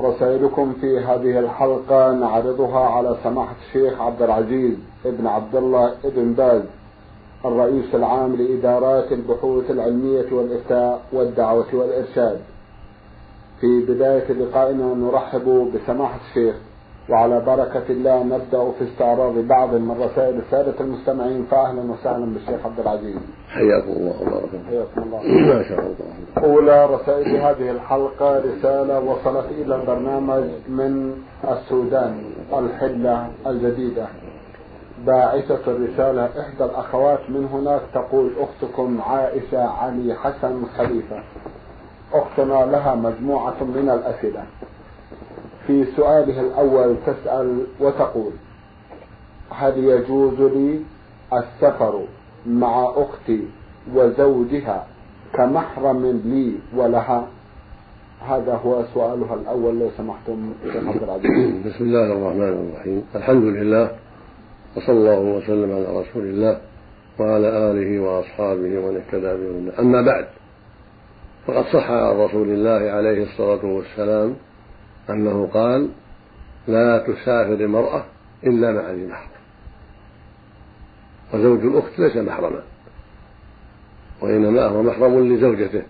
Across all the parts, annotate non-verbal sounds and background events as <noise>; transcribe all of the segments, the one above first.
رسائلكم في هذه الحلقة نعرضها على سماحة الشيخ عبد العزيز ابن عبد الله ابن باز الرئيس العام لإدارات البحوث العلمية والإفتاء والدعوة والإرشاد. في بداية لقائنا نرحب بسماحة الشيخ وعلى بركة الله نبدأ في استعراض بعض من رسائل السادة المستمعين. فأهلا وسهلا بالشيخ عبد العزيز. حياكم الله وبارك حياكم الله. ما شاء الله. أولى رسائل هذه الحلقة رسالة وصلت إلى البرنامج من السودان الحلة الجديدة. باعثة الرسالة إحدى الأخوات من هناك تقول أختكم عائشة علي حسن خليفة. أختنا لها مجموعة من الأسئلة. في سؤالها الأول تسأل وتقول هل يجوز لي السفر مع أختي وزوجها كمحرم لي ولها؟ هذا هو سؤالها الأول لو سمحتم <clears throat> بسم الله الرحمن الرحيم. الحمد لله وصلى الله وسلم على رسول الله وعلى آله وأصحابه ومن اهتدى أما بعد فقد صح عن رسول الله عليه الصلاة والسلام أنه قال لا تسافر المرأة إلا مع ذي محرم. وزوج الأخت ليس محرما وإنما هو محرم لزوجته.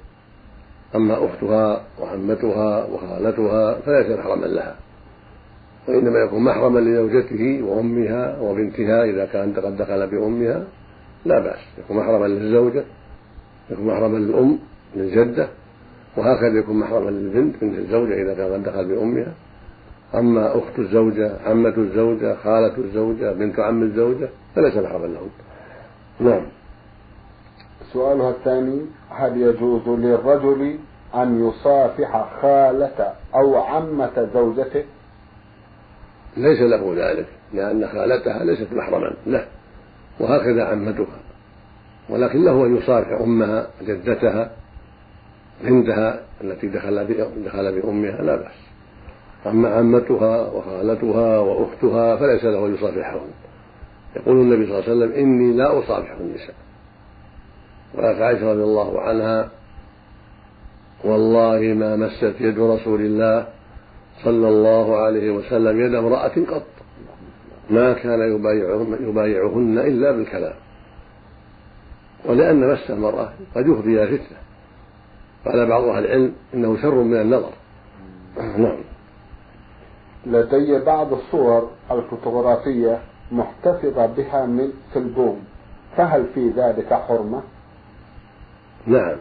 أما أختها وعمتها وخالتها فليس محرما لها وإنما يكون محرما لزوجته وأمها وبنتها. إذا كان قد دخل بأمها لا بأس يكون محرما للزوجة يكون محرما للأم للجدة. وهكذا يكون محرما للبنت من الزوجة إذا كان قد دخل بأمها. أما أخت الزوجة عمة الزوجة خالة الزوجة بنت عم الزوجة فليس محرما لهم نعم. سؤالها الثاني هل يجوز للرجل أن يصافح خالة أو عمة زوجته؟ ليس له ذلك لأن خالتها ليست محرما له وهكذا عمتها. ولكن له أن يصافح أمها جدتها بنتها التي دخل دخل بأمها لا بأس. أما عمتها وخالتها وأختها فليس له أن يصافحهن. يقول النبي صلى الله عليه وسلم إني لا أصافح النساء. وقالت عائشة رضي الله عنها والله ما مست يد رسول الله صلى الله عليه وسلم يد امرأة قط. ما كان يبايعهن إلا بالكلام. ولأن مس المرأة قد يفضي إلى فتنة. قال بعض أهل العلم إنه شر من النظر. نعم. لدي بعض الصور الفوتوغرافية محتفظة بها من في البوم فهل في ذلك حرمة؟ نعم.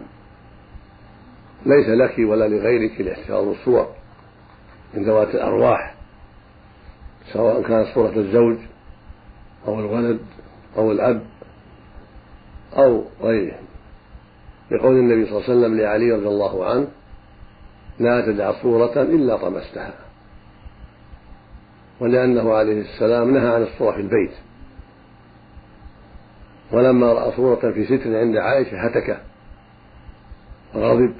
ليس لك ولا لغيرك الاحتفاظ بالصور من ذوات الأرواح سواء كانت صورة الزوج أو الولد أو الأب أو غيرهم. لقول النبي صلى الله عليه وسلم لعلي رضي الله عنه لا تدع صورة إلا طمستها. ولأنه عليه السلام نهى عن الصورة في البيت. ولما رأى صورة في ستر عند عائشة هتكه غضب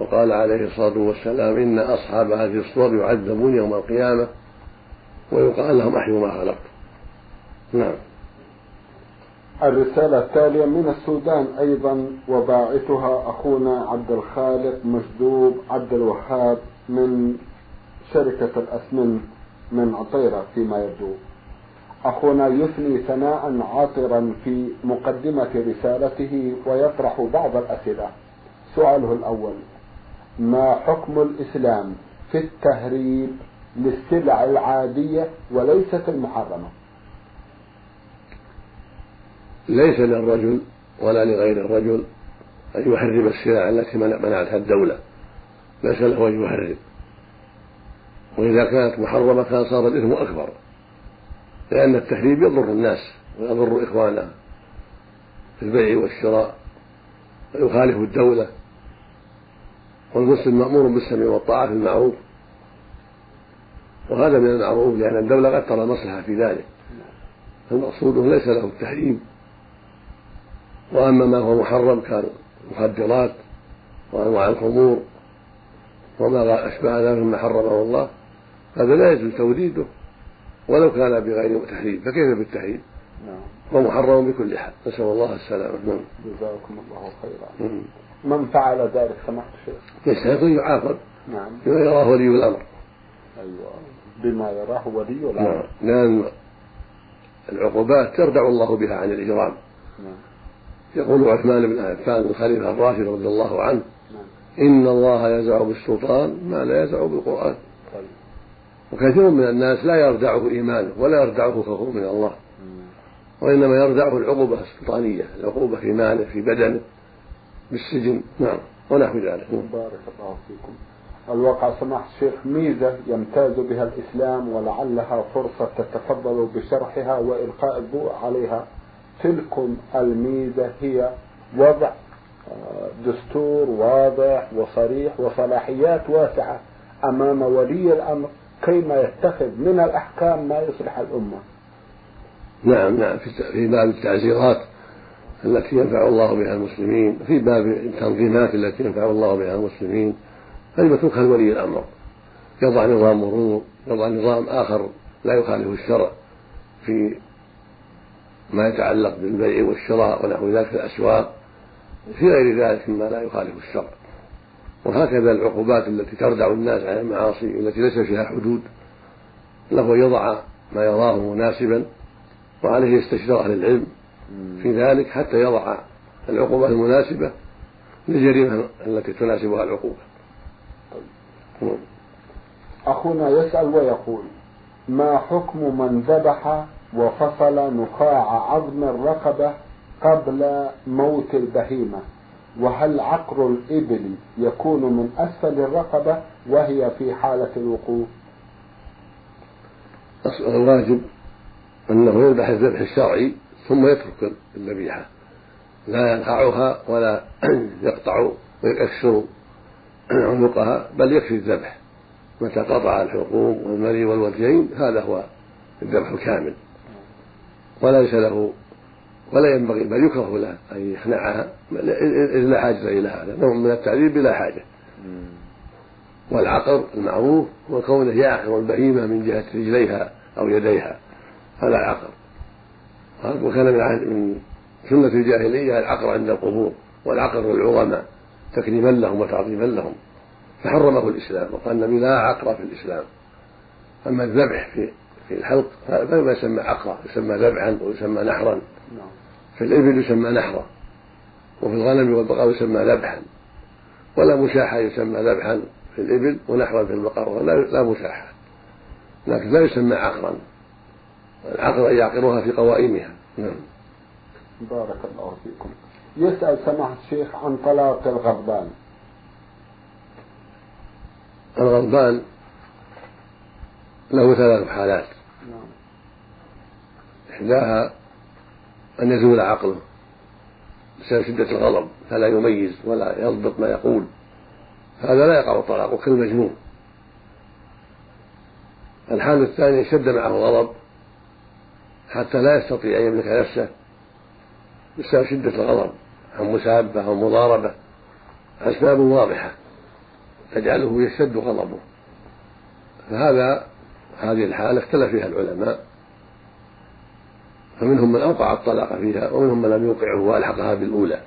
وقال عليه الصلاة والسلام إن أصحاب هذه الصور يعذبون يوم القيامة ويقال لهم أحيوا ما خلقت. نعم. الرسالة التالية من السودان أيضا وباعثها أخونا عبد الخالق مجدوب عبد الوهاب من شركة الأسمنت من عطيرة فيما يبدو. أخونا يثني ثناء عاطرا في مقدمة رسالته ويطرح بعض الأسئلة. سؤاله الأول ما حكم الإسلام في التهريب للسلع العادية وليست المحرمة؟ ليس للرجل ولا لغير الرجل أن يحرم السلع التي منعتها الدولة. ليس له أن يحرم. وإذا كانت محرمة كان صار الإثم أكبر. لأن التحريم يضر الناس ويضر إخوانها في البيع والشراء ويخالف الدولة. والمسلم مأمور بالسمع والطاعة في المعروف. وهذا من المعروف لأن الدولة قد ترى مصلحة في ذلك. فالمقصود ليس له التحريم. وأما ما هو محرم كالمخدرات وأنواع الخمور وما أشبه ذلك مما حرمه الله هذا لا يجوز توريده ولو كان بغير تحريم فكيف بالتحريم؟ نعم. ومحرم بكل حال. نسأل الله السلامة. نعم. جزاكم الله خيرا. من فعل ذلك سمحت الشيخ يستحق أن يعاقب نعم. بما يراه ولي الأمر. أيوه. بما يراه ولي الأمر. نعم. لأن العقوبات تردع الله بها عن الإجرام. نعم. يقول عثمان بن عفان الخليفة الراشد رضي الله عنه. إن الله يزع بالسلطان ما لا يزع بالقرآن. وكثير من الناس لا يردعه إيمانه ولا يردعه خوفه من الله وإنما يردعه العقوبة السلطانية العقوبة في ماله في بدنه بالسجن نعم ونحو ذلك بارك الله فيكم الواقع سماحة الشيخ ميزة يمتاز بها الإسلام ولعلها فرصة تتفضل بشرحها وإلقاء الضوء عليها تلكم الميزة هي وضع آه، دستور واضح وصريح وصلاحيات واسعة أمام ولي الأمر كيما يتخذ من الأحكام ما يصلح الأمة. نعم نعم في باب التعزيرات التي ينفع الله بها المسلمين في باب التنظيمات التي ينفع الله بها المسلمين هذه متروكة لولي الأمر؟ يضع نظام مرور يضع نظام آخر لا يخالف الشرع في ما يتعلق بالبيع والشراء ونحو ذلك في الأسواق في غير ذلك مما لا يخالف الشرع. وهكذا العقوبات التي تردع الناس عن المعاصي التي ليس فيها حدود له أن يضع ما يراه مناسبا وعليه يستشير أهل العلم. في ذلك حتى يضع العقوبة المناسبة للجريمة التي تناسبها العقوبة. أخونا يسأل ويقول ما حكم من ذبح وفصل نخاع عظم الرقبة قبل موت البهيمة. وهل عقر الإبل يكون من أسفل الرقبة وهي في حالة الوقوف الواجب أنه يذبح الذبح الشرعي ثم يترك الذبيحة. لا ينخعها ولا <clears throat> يقطع ويكسر عنقها بل يكفي الذبح. متى قطع الحلقوم والمري والوجهين هذا هو الذبح الكامل. وليس له ولا ينبغي بل يكره له أن يخنعها إذ لا حاجة إلى هذا نوع من التعذيب بلا حاجة. والعقر المعروف هو كونه يعقر البهيمة من جهة رجليها أو يديها هذا عقر. وكان من من سنة الجاهلية العقر عند القبور والعقر للعظماء تكريما لهم وتعظيما لهم فحرمه الإسلام وقال النبي لا عقر في الإسلام. أما الذبح في في الحلق فما يسمى عقرا يسمى ذبحا ويسمى نحرا. نعم. في الإبل يسمى نحرا وفي الغنم والبقر يسمى ذبحا. ولا مشاحة يسمى ذبحا في الإبل ونحرا في البقر لا, مشاحة لكن لا يسمى عقرا. العقر يعقرها في قوائمها. نعم. بارك الله فيكم. يسأل سماحة الشيخ عن طلاق الغضبان. الغضبان له ثلاث حالات. إحداها أن يزول عقله بسبب شدة الغضب فلا يميز ولا يضبط ما يقول. هذا لا يقع الطلاق كالمجنون الحال الثاني اشتد معه الغضب حتى لا يستطيع أن يملك نفسه بسبب شدة الغضب. أو مسابة أو مضاربة أسباب واضحة تجعله يشتد غضبه. فهذا هذه الحالة اختلف فيها العلماء. فمنهم من أوقع الطلاق فيها ومنهم من لم يوقعه وألحقها بالأولى.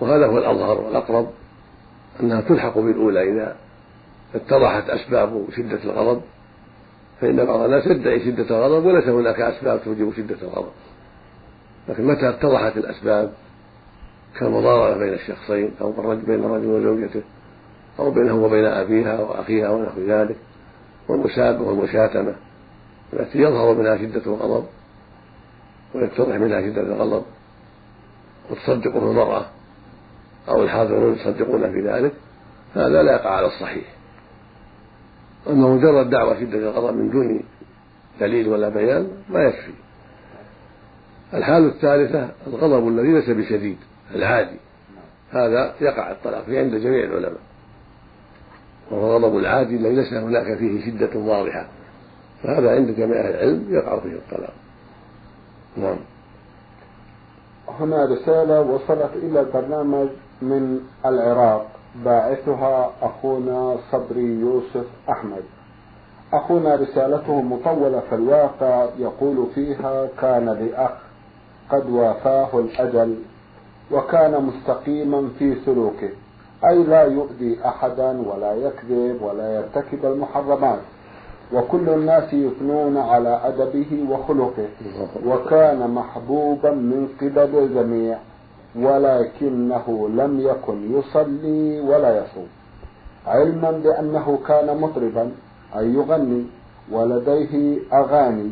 وهذا هو الأظهر والأقرب أنها تلحق بالأولى إذا اتضحت أسباب شدة الغضب. فإن بعض الناس يدعي شدة الغضب وليس هناك أسباب توجب شدة الغضب. لكن متى اتضحت الأسباب؟ كالمضاربة بين الشخصين أو بين الرجل وزوجته أو بينه وبين أبيها وأخيها ونحو ذلك. والمسابة والمشاتمة التي يظهر منها شدة الغضب ويتضح منها شدة الغضب وتصدقه المرأة أو الحاضرون يصدقون في ذلك هذا لا يقع على الصحيح. أما مجرد دعوة شدة الغضب من دون دليل ولا بيان ما يكفي. الحالة الثالثة الغضب الذي ليس بشديد العادي هذا يقع الطلاق فيه عند جميع العلماء. وهو غضب العادي الذي ليس هناك فيه شدة واضحة. فهذا عند جميع أهل العلم يقع فيه الطلاق نعم. هنا رسالة وصلت إلى البرنامج من العراق. باعثها أخونا صبري يوسف أحمد. أخونا رسالته مطولة في الواقع يقول فيها كان لأخ قد وافاه الأجل وكان مستقيما في سلوكه. أي لا يؤذي أحدا ولا يكذب ولا يرتكب المحرمات. وكل الناس يثنون على أدبه وخلقه. وكان محبوبا من قبل الجميع ولكنه لم يكن يصلي ولا يصوم. علما بأنه كان مطربا أي يغني ولديه أغاني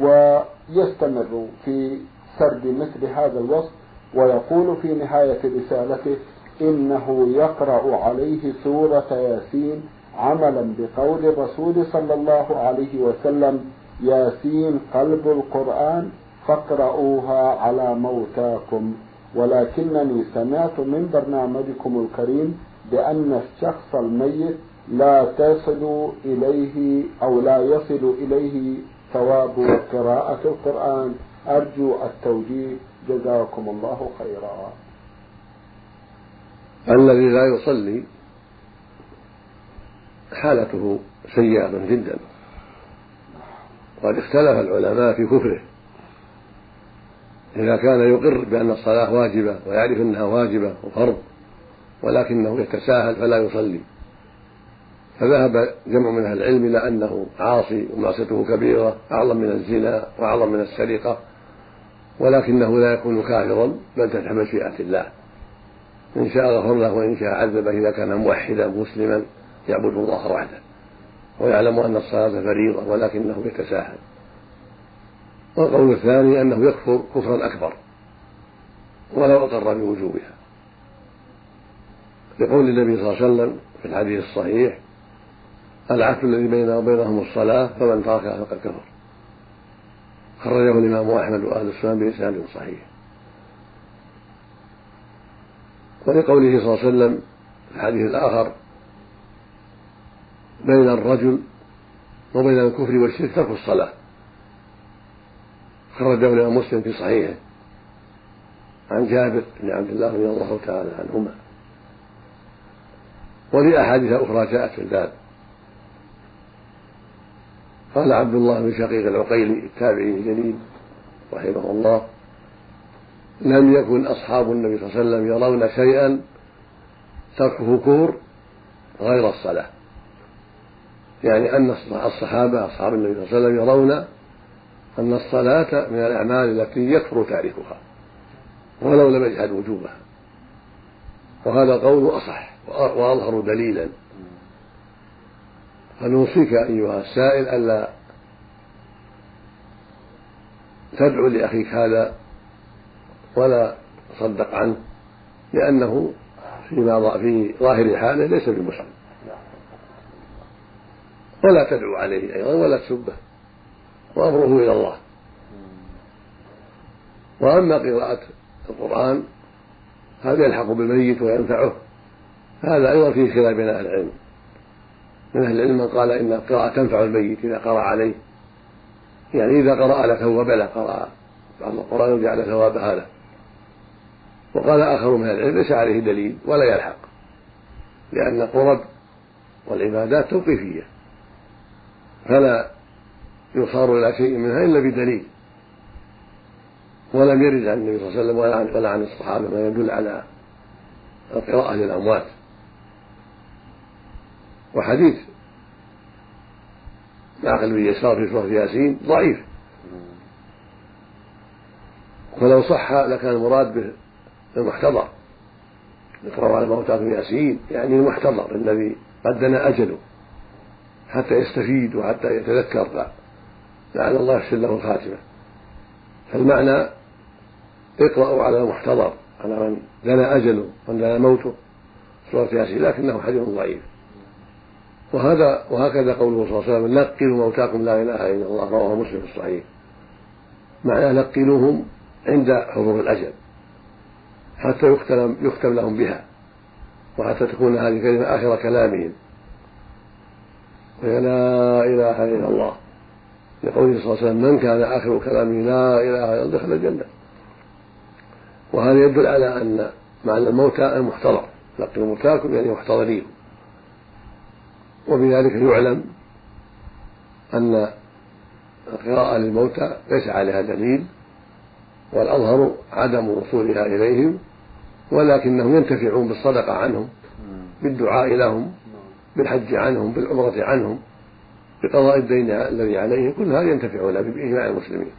ويستمر في سرد مثل هذا الوصف ويقول في نهاية رسالته إنه يقرأ عليه سورة ياسين عملا بقول الرسول صلى الله عليه وسلم ياسين قلب القرآن فاقرؤوها على موتاكم. ولكنني سمعت من برنامجكم الكريم بأن الشخص الميت لا تصل إليه أو لا يصل إليه ثواب قراءة القرآن. أرجو التوجيه. جزاكم الله خيرا. الذي لا يصلي حالته سيئة جدا. وقد اختلف العلماء في كفره. إذا كان يقر بأن الصلاة واجبة ويعرف أنها واجبة وفرض ولكنه يتساهل فلا يصلي. فذهب جمع من أهل العلم إلى أنه عاصي ومعصيته كبيرة أعظم من الزنا وأعظم من السرقة ولكنه لا يكون كافرا بل تحت مشيئة الله. إن شاء غفر له وإن شاء عذبه إذا كان موحدا مسلما يعبد الله وحده ويعلم أن الصلاة فريضة ولكنه يتساهل. والقول الثاني أنه يكفر كفرا أكبر ولو أقر بوجوبها. لقول النبي صلى الله عليه وسلم في الحديث الصحيح العهد الذي بيننا وبينهم الصلاة فمن تركها فقد كفر. خرجه الإمام أحمد وأهل السنن بإسناد صحيح. ولقوله صلى الله عليه وسلم في الحديث الآخر بين الرجل وبين الكفر والشرك ترك الصلاة. خرجه الإمام مسلم في صحيحه عن جابر بن عبد الله رضي الله تعالى عنهما. ولأحاديث أخرى جاءت في الباب. قال عبد الله بن شقيق العقيلي التابعي الجليل رحمه الله لم يكن أصحاب النبي صلى الله عليه وسلم يرون شيئا تركه كفر غير الصلاة. يعني أن الصحابة أصحاب النبي صلى الله عليه وسلم يرون أن الصلاة من الأعمال التي يكفر تاركها ولو لم يجحد وجوبها. وهذا القول أصح وأظهر دليلا. فنوصيك أيها السائل ألا تدعو لأخيك هذا ولا تصدق عنه لأنه فيما في ظاهر حاله ليس بمسلم ولا تدعو عليه أيضا ولا تسبه. وأمره إلى الله. وأما قراءة القرآن هذا يلحق بالميت وينفعه. هذا أيضا فيه خلاف بين أهل العلم. من أهل العلم من قال إن القراءة تنفع الميت إذا قرأ عليه. يعني إذا قرأ له ثوب له قرأ بعض القرآن وجعل ثوابها له وقال آخر من العلم ليس عليه دليل ولا يلحق لأن القرب والعبادات توقيفية فلا يصار إلى شيء منها إلا بدليل. ولم يرد عن النبي صلى الله عليه وسلم ولا عن الصحابة ما يدل على القراءة للأموات. وحديث معقل بن يسار في سورة ياسين ضعيف. ولو صح لكان المراد به المحتضر. يقرأ على موتاكم ياسين يعني المحتضر الذي قد دنا أجله حتى يستفيد وحتى يتذكر. لعل الله يحسن له الخاتمة. فالمعنى اقرأوا على المحتضر على من دنا أجله من دنا موته سورة ياسين لكنه حديث ضعيف. وهذا وهكذا قوله صلى الله عليه وسلم نقلوا موتاكم لا إله إلا الله رواه مسلم في الصحيح. معناه نقلوهم عند حضور الأجل. حتى يختم يختم لهم بها. وحتى تكون هذه الكلمة آخر كلامهم. وهي لا إله إلا الله. لقوله صلى الله عليه وسلم من كان آخر كلامه لا إله إلا الله دخل الجنة وهذا يدل على أن معنى الموتى المحتضر. لقن موتاكم يعني محتضرين. وبذلك يعلم أن القراءة للموتى ليس عليها دليل والأظهر عدم وصولها إليهم ولكنهم ينتفعون بالصدقة عنهم بالدعاء لهم بالحج عنهم بالعمرة عنهم بقضاء الدين الذي عليهم كل هذا ينتفعون بإجماع المسلمين.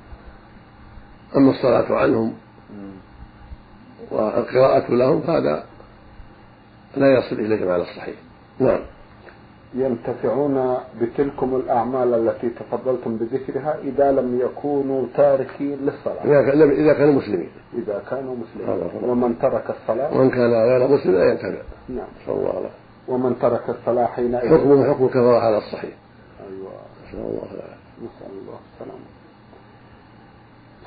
أما الصلاة عنهم والقراءة لهم فهذا لا يصل إليهم على الصحيح. نعم. ينتفعون بتلكم الأعمال التي تفضلتم بذكرها إذا لم يكونوا تاركين للصلاة. إذا كانوا مسلمين. إذا كانوا مسلمين. ومن ترك الصلاة ومن كان غير مسلم لا ينتفع. نعم. صلى الله عليه ومن ترك الصلاة حينئذ حكمه حكم الكفارة على الصحيح. أيوة. نسأل الله العافية. نسأل الله السلامة.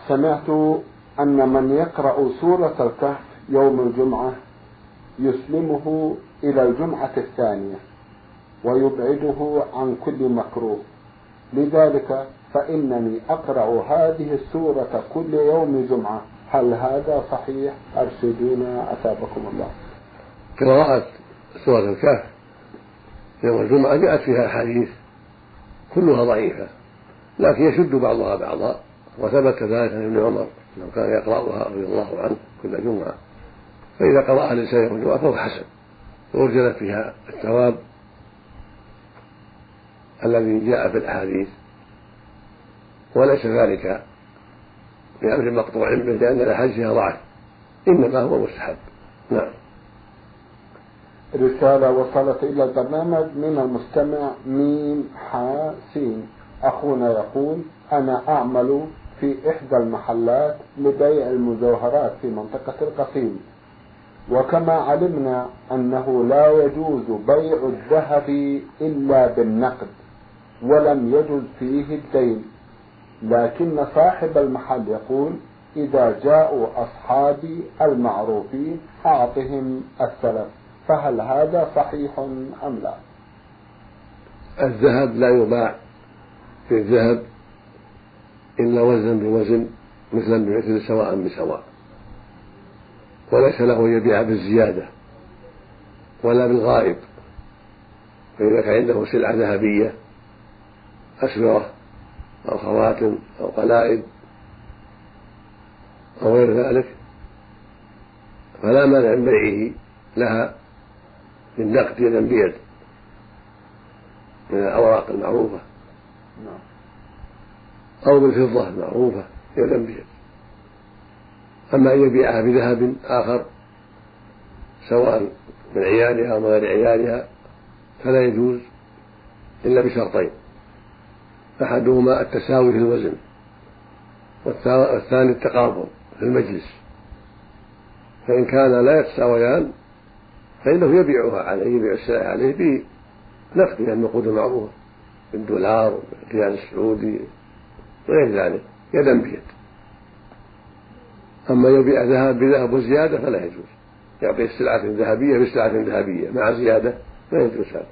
سمعت أن من يقرأ سورة الكهف يوم الجمعة يسلمه إلى الجمعة الثانية. ويبعده عن كل مكروه. لذلك فإنني أقرأ هذه السورة كل يوم جمعة. هل هذا صحيح؟ أرشدونا. أثابكم الله. قراءة سورة الكهف يوم الجمعة جاءت فيها أحاديث كلها ضعيفة لكن يشد بعضها بعضا وثبت ذلك عن ابن عمر انه كان يقرأها رضي الله عنه كل جمعة. فإذا قرأها الإنسان يوم الجمعة فهو حسن. ووجدت فيها الثواب الذي جاء في الأحاديث وليس ذلك بأمر مقطوع به لأن الأحاديث فيها ضعف إنما هو مستحب. نعم. رسالة وصلت إلى البرنامج من المستمع ميم حاسين. أخونا يقول أنا أعمل في إحدى المحلات لبيع المجوهرات في منطقة القصيم. وكما علمنا أنه لا يجوز بيع الذهب إلا بالنقد. ولم يجز فيه الدين. لكن صاحب المحل يقول إذا جاءوا أصحابي المعروفين أعطهم السلف فهل هذا صحيح أم لا؟ الذهب لا يباع في الذهب إلا وزنا بوزن مثلا بمثل سواء بسواء. وليس له يبيع بالزيادة ولا بالغائب فإذا كان عنده سلعة ذهبية أسورة أو خواتم أو قلائد أو غير ذلك فلا مانع من بيعه لها بالنقد يدا بيد من الأوراق المعروفة نعم. أو بالفضة المعروفة يدا بيد أما أن يبيعها بذهب آخر سواء من عيالها أو من غير عيالها فلا يجوز إلا بشرطين أحدهما التساوي في الوزن والثاني التقابل في المجلس. فإن كان لا يتساويان فإنه يبيعها عليه يبيع السلع عليه بنقد من النقود المعروفة بالدولار بالريال السعودي وغير ذلك يدا بيد. أما يبيع ذهب بذهب وزيادة فلا يجوز. يعطي السلعة ذهبية بسلعة ذهبية مع زيادة لا يجوز هذا.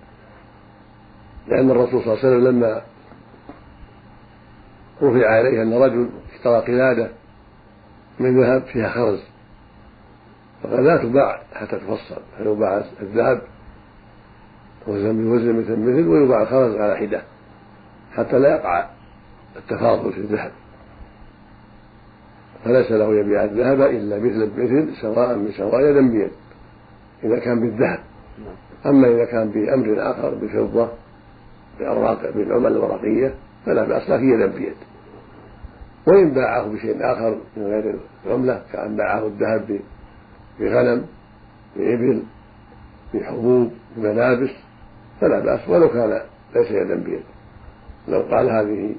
لأن الرسول صلى الله عليه وسلم لما رفع عليه أن رجل اشترى قلادة من ذهب فيها خرز. فقال لا تباع حتى تفصل فيباع الذهب وزن بوزن مثل مثل ويباع الخرز على حدة حتى لا يقع التفاضل في الذهب. فليس له يبيع الذهب إلا مثل بمثل سواء بسواء يدا بيد إذا كان بالذهب. أما إذا كان بأمر آخر بفضة بأوراق بالعمل الورقية فلا بأس لكن يدا بيد. وإن باعه بشيء آخر من غير العملة كأن باعه الذهب بغنم بإبل بحبوب بملابس فلا بأس ولو كان ليس يدا بيد. لو قال هذه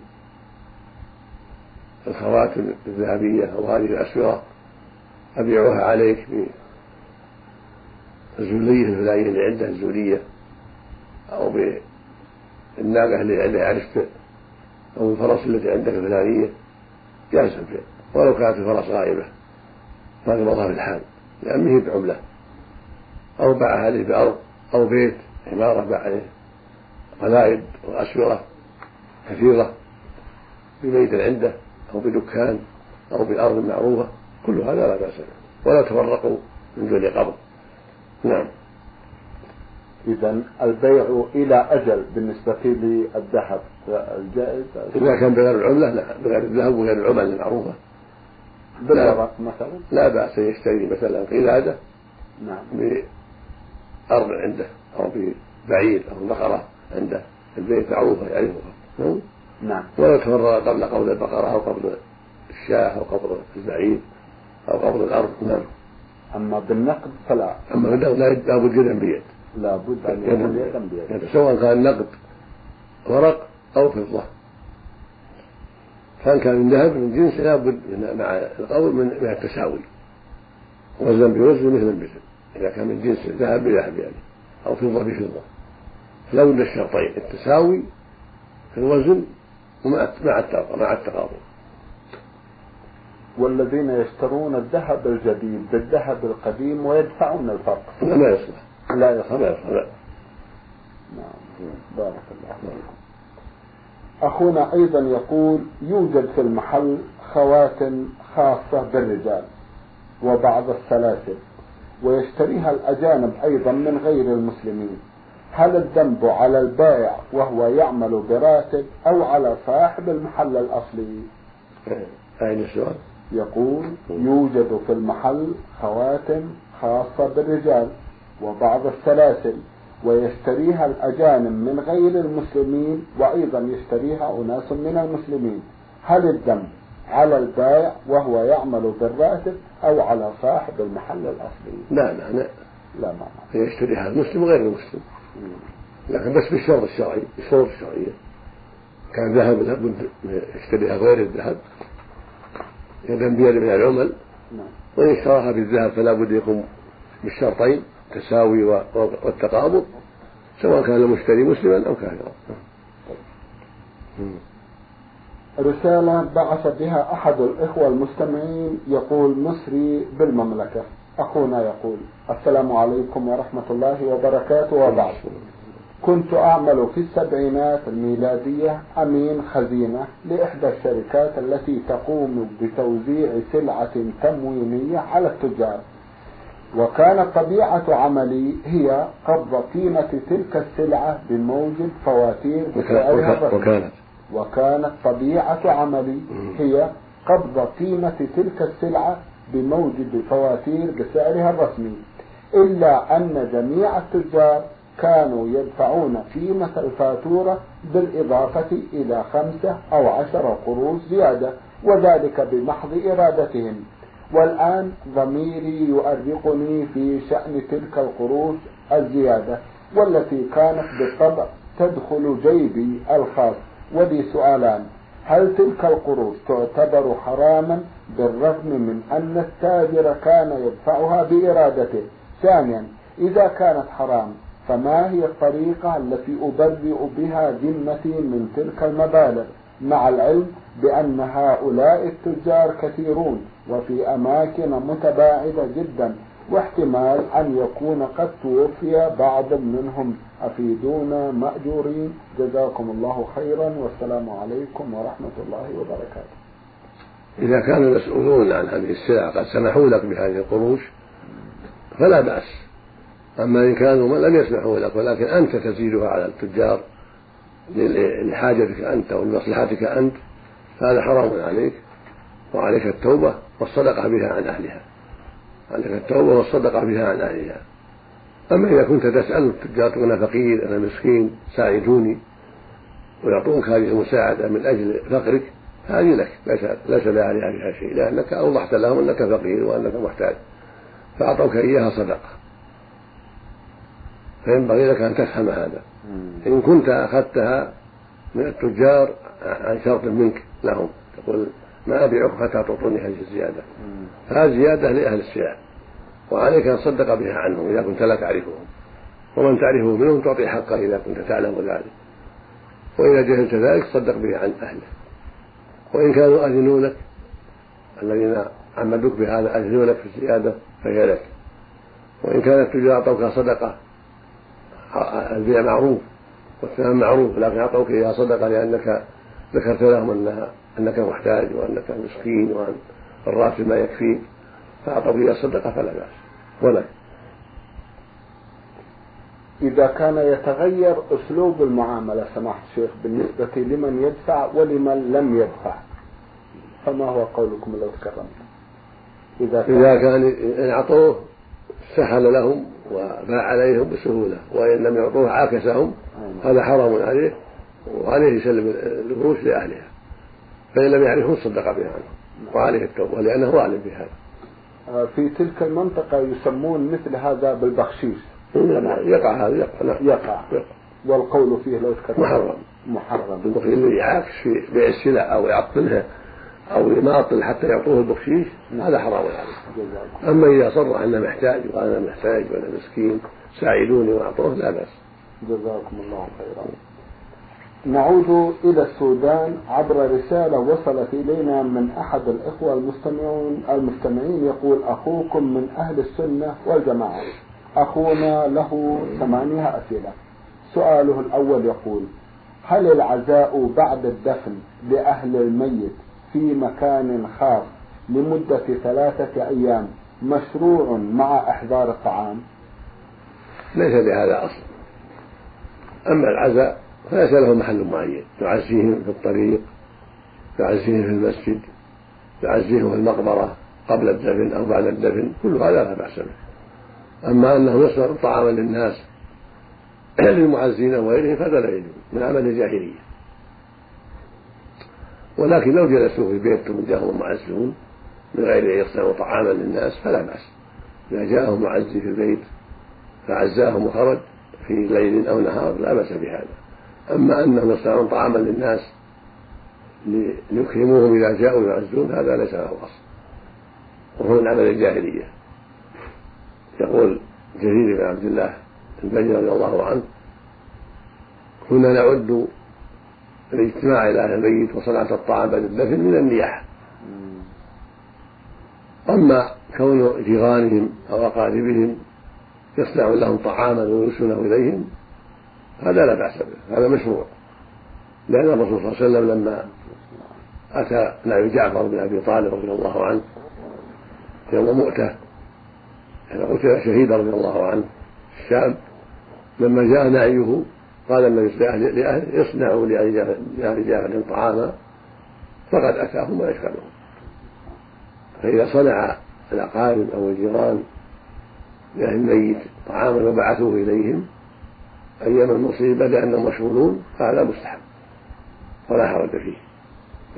الخواتم الذهبية أو هذه الأسورة أبيعها عليك بالزولية الفلانية اللي عندها الزولية أو بالناقة اللي عرفت أو الفرس التي عندك الفلانية. جاز ولو كانت الفرس غائبة ما قبضها في الحال. لأن هي بعملة. أو باعها عليه بأرض أو بيت عمارة باع عليه. قلائد وأسورة كثيرة. ببيت عنده أو بدكان أو بأرض معروفة. كل هذا لا بأس به. ولا تفرقوا من دون قبض. نعم. إذا البيع إلى أجل بالنسبة للذهب. الجائز إذا كان بغير العملة لا. بغير الذهب وغير العمل المعروفة. بالورق مثلا؟ لا بأس أن يشتري مثلا قلادة نعم. بأرض عنده أو ببعير أو بقرة عنده. البيت معروفة يعرفها نعم, نعم. ولا تفرغ قبل قبض البقرة أو قبض الشاة أو قبض البعير أو قبض الأرض. نعم. أما بالنقد فلا. أما بالنقد لا بد يدا بيد. لابد أن يعني سواء كان نقد ورق أو فضة. كان كان من ذهب من جنس لابد مع القول من التساوي. وزن بوزن مثل بمثل إذا كان من جنس ذهب بذهب يعني أو فضة بفضة. فلا بد الشرطين التساوي في الوزن ومع مع مع التقابل والذين يشترون الذهب الجديد بالذهب القديم ويدفعون الفرق. لا ما يصلح. لا يصلح لا يصلح لا نعم بارك الله فيكم أخونا أيضا يقول يوجد في المحل خواتم خاصة بالرجال وبعض السلاسل ويشتريها الأجانب أيضا من غير المسلمين. هل الذنب على البائع وهو يعمل براتب أو على صاحب المحل الأصلي؟ أين السؤال؟ يقول يوجد في المحل خواتم خاصة بالرجال. وبعض السلاسل ويشتريها الأجانب من غير المسلمين وأيضا يشتريها أناس من المسلمين. هل الذنب على البائع وهو يعمل بالراتب أو على صاحب المحل الأصلي؟ لا لا لا. لا ما يشتريها المسلم وغير المسلم. لكن بس بالشرط الشرعي بالشروط الشرعية. كان ذهب لابد يشتريها غير الذهب. يدا بيد من العمل. نعم. وإن اشتراها بالذهب فلا بد يقوم بالشرطين. التساوي والتقابض سواء كان المشتري مسلما أو كافرا. رسالة بعث بها أحد الإخوة المستمعين يقول مصري بالمملكة. أخونا يقول السلام عليكم ورحمة الله وبركاته. وبعد كنت أعمل في السبعينات الميلادية أمين خزينة لإحدى الشركات التي تقوم بتوزيع سلعة تموينية على التجار. وكانت طبيعة عملي هي قبض قيمة تلك السلعة بموجب فواتير بسعرها وكانت. وكانت طبيعة عملي هي قبض قيمة تلك السلعة بموجب فواتير بسعرها الرسمي. إلا أن جميع التجار كانوا يدفعون قيمة الفاتورة بالإضافة إلى خمسة أو عشر قروش زيادة وذلك بمحض إرادتهم. والآن ضميري يؤرقني في شأن تلك القروش الزيادة والتي كانت بالطبع تدخل جيبي الخاص. ولي سؤالان هل تلك القروش تعتبر حراما بالرغم من أن التاجر كان يدفعها بإرادته؟ ثانيا إذا كانت حرام فما هي الطريقة التي أبرئ بها ذمتي من تلك المبالغ؟ مع العلم بأن هؤلاء التجار كثيرون وفي أماكن متباعدة جدا واحتمال أن يكون قد توفي بعض منهم. أفيدونا مأجورين. جزاكم الله خيرا. والسلام عليكم ورحمة الله وبركاته. إذا كان المسؤولون عن هذه السلع قد سمحوا لك بهذه القروش فلا بأس. أما إن كانوا لم يسمحوا لك ولكن أنت تزيدها على التجار. لحاجتك أنت ولمصلحتك أنت فهذا حرام عليك وعليك التوبة والصدقة بها عن أهلها. عليك التوبة والصدقة بها عن أهلها. أما إذا كنت تسأل تقول أنا فقير أنا مسكين ساعدوني ويعطونك هذه المساعدة من أجل فقرك هذه لك. ليس ليس عليها بها شيء لأنك أوضحت لهم أنك فقير وأنك محتاج فأعطوك إياها صدقة. فينبغي لك أن تفهم هذا. إن كنت أخذتها من التجار عن شرط منك لهم. تقول ما أبيعك حتى تعطوني هذه الزيادة. هذه زيادة لأهل السلع وعليك أن تصدق بها عنهم إذا كنت لا تعرفهم. ومن تعرفه منهم تعطي حقه إذا كنت تعلم ذلك. وإذا جهلت ذلك تصدق به عن أهله. وإن كانوا أذنوا لك الذين عمدوك بهذا أذنوا لك في الزيادة فهي لك. وإن كان التجار أعطوك صدقة البيع معروف والثمن معروف لكن أعطوك إياها صدقة لأنك ذكرت لهم أنها أنك محتاج وأنك مسكين وأن الراتب ما يكفيك فأعطوك إياها صدقة فلا بأس. ولا. إذا كان يتغير أسلوب المعاملة سماحة الشيخ بالنسبة لمن يدفع ولمن لم يدفع فما هو قولكم لو تكرمت؟ إذا كان, إذا كان أعطوه سهل لهم وباع عليهم بسهولة وإن لم يعطوه عاكسهم هذا حرام عليه وعليه يسلم القروش لأهلها. فإن لم يعرفهم صدق بها عنه وعليه التوبة لأنه أعلم بهذا آه، في تلك المنطقة يسمون مثل هذا بالبخشيش. يقع هذا يقع نعم. يقع, يقع. والقول فيه لو تكرر محرم. محرم. البخيل يعاكس في بيع السلع أو يعطلها أو يماطل حتى يعطوه البخشيش هذا حرام عليه أما إذا صرح أنه محتاج وأنا محتاج وأنا مسكين ساعدوني وأعطوه لا بأس. جزاكم الله خيرا. نعود إلى السودان عبر رسالة وصلت إلينا من أحد الإخوة المستمعون المستمعين يقول أخوكم من أهل السنة والجماعة. أخونا له ثمانية أسئلة. سؤاله الأول يقول هل العزاء بعد الدفن لأهل الميت في مكان خاص لمدة ثلاثة أيام مشروع مع إحضار الطعام. ليس لهذا أصل أما العزاء فليس له محل معين. تعزيهم في الطريق تعزيهم في المسجد تعزيهم في المقبرة قبل الدفن أو بعد الدفن كل هذا لا بأس به. أما أنه يصنع طعاما للناس للمعزين وغيرهم فهذا لا يجوز من عمل الجاهلية. ولكن لو جلسوا في بيت جاءهم معزون من غير أن يصنعوا طعاما للناس فلا بأس. إذا جاءهم معزي في البيت فعزاهم وخرج في ليل أو نهار لا بأس بهذا. أما أنهم يصنعون طعاما للناس ليكرموهم إذا جاءوا يعزون هذا ليس له أصل. وهو من عمل الجاهلية. يقول جرير بن عبد الله البجلي رضي الله عنه كنا نعد الاجتماع إلى أهل الميت وصنعة الطعام بعد الدفن من النياحة. أما كون جيرانهم أو أقاربهم يصنعون لهم طعاما ويرسلونه إليهم هذا لا بأس به هذا مشروع. لأن الرسول صلى الله عليه وسلم لما أتى نبي جعفر بن أبي طالب رضي الله عنه يوم مؤتة يعني قتل شهيدا رضي الله عنه الشام لما جاء نعيه قال النبي لأهل اصنعوا لأهل جاهل طعاما فقد أتاهم ما يشغلهم فإذا صنع الأقارب أو الجيران لأهل الميت طعاما وبعثوه إليهم أيام المصيبة لأنهم مشغولون فهذا مستحب ولا حرج فيه.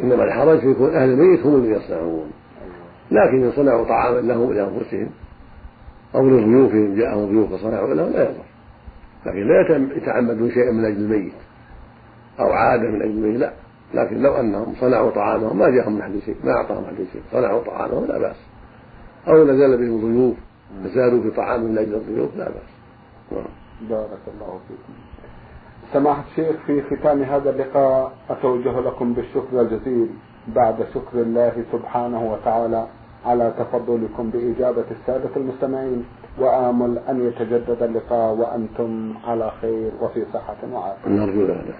إنما الحرج في يكون أهل الميت هم الذين يصنعون. لكن إن صنعوا طعاما لهم لأنفسهم أو لضيوفهم جاءهم ضيوف فصنعوا لهم لا يضر. لكن لا يتعمدون شيئا من أجل الميت أو عادة من أجل الميت لا. لكن لو أنهم صنعوا طعامهم ما جاءهم من أحد شيء ما أعطاهم أحد شيء صنعوا طعامهم لا بأس. أو نزل بهم ضيوف فزادوا في طعام من أجل الضيوف لا بأس. نعم. بارك الله فيكم. سماحة الشيخ في ختام هذا اللقاء أتوجه لكم بالشكر الجزيل بعد شكر الله سبحانه وتعالى على تفضلكم بإجابة السادة المستمعين. وآمل أن يتجدد اللقاء وأنتم على خير وفي صحة وعافية. نرجو ذلك.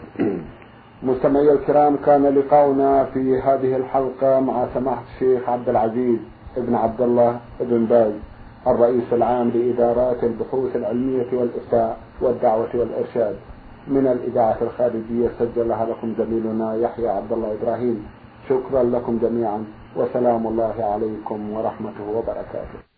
مستمعي الكرام كان لقاؤنا في هذه الحلقة مع سماحة الشيخ عبد العزيز ابن عبد الله ابن باز الرئيس العام لإدارات البحوث العلمية والإفتاء والدعوة والإرشاد. من الإذاعة الخارجية سجلها لكم زميلنا يحيى عبد الله إبراهيم. شكرا لكم جميعا وسلام الله عليكم ورحمته وبركاته.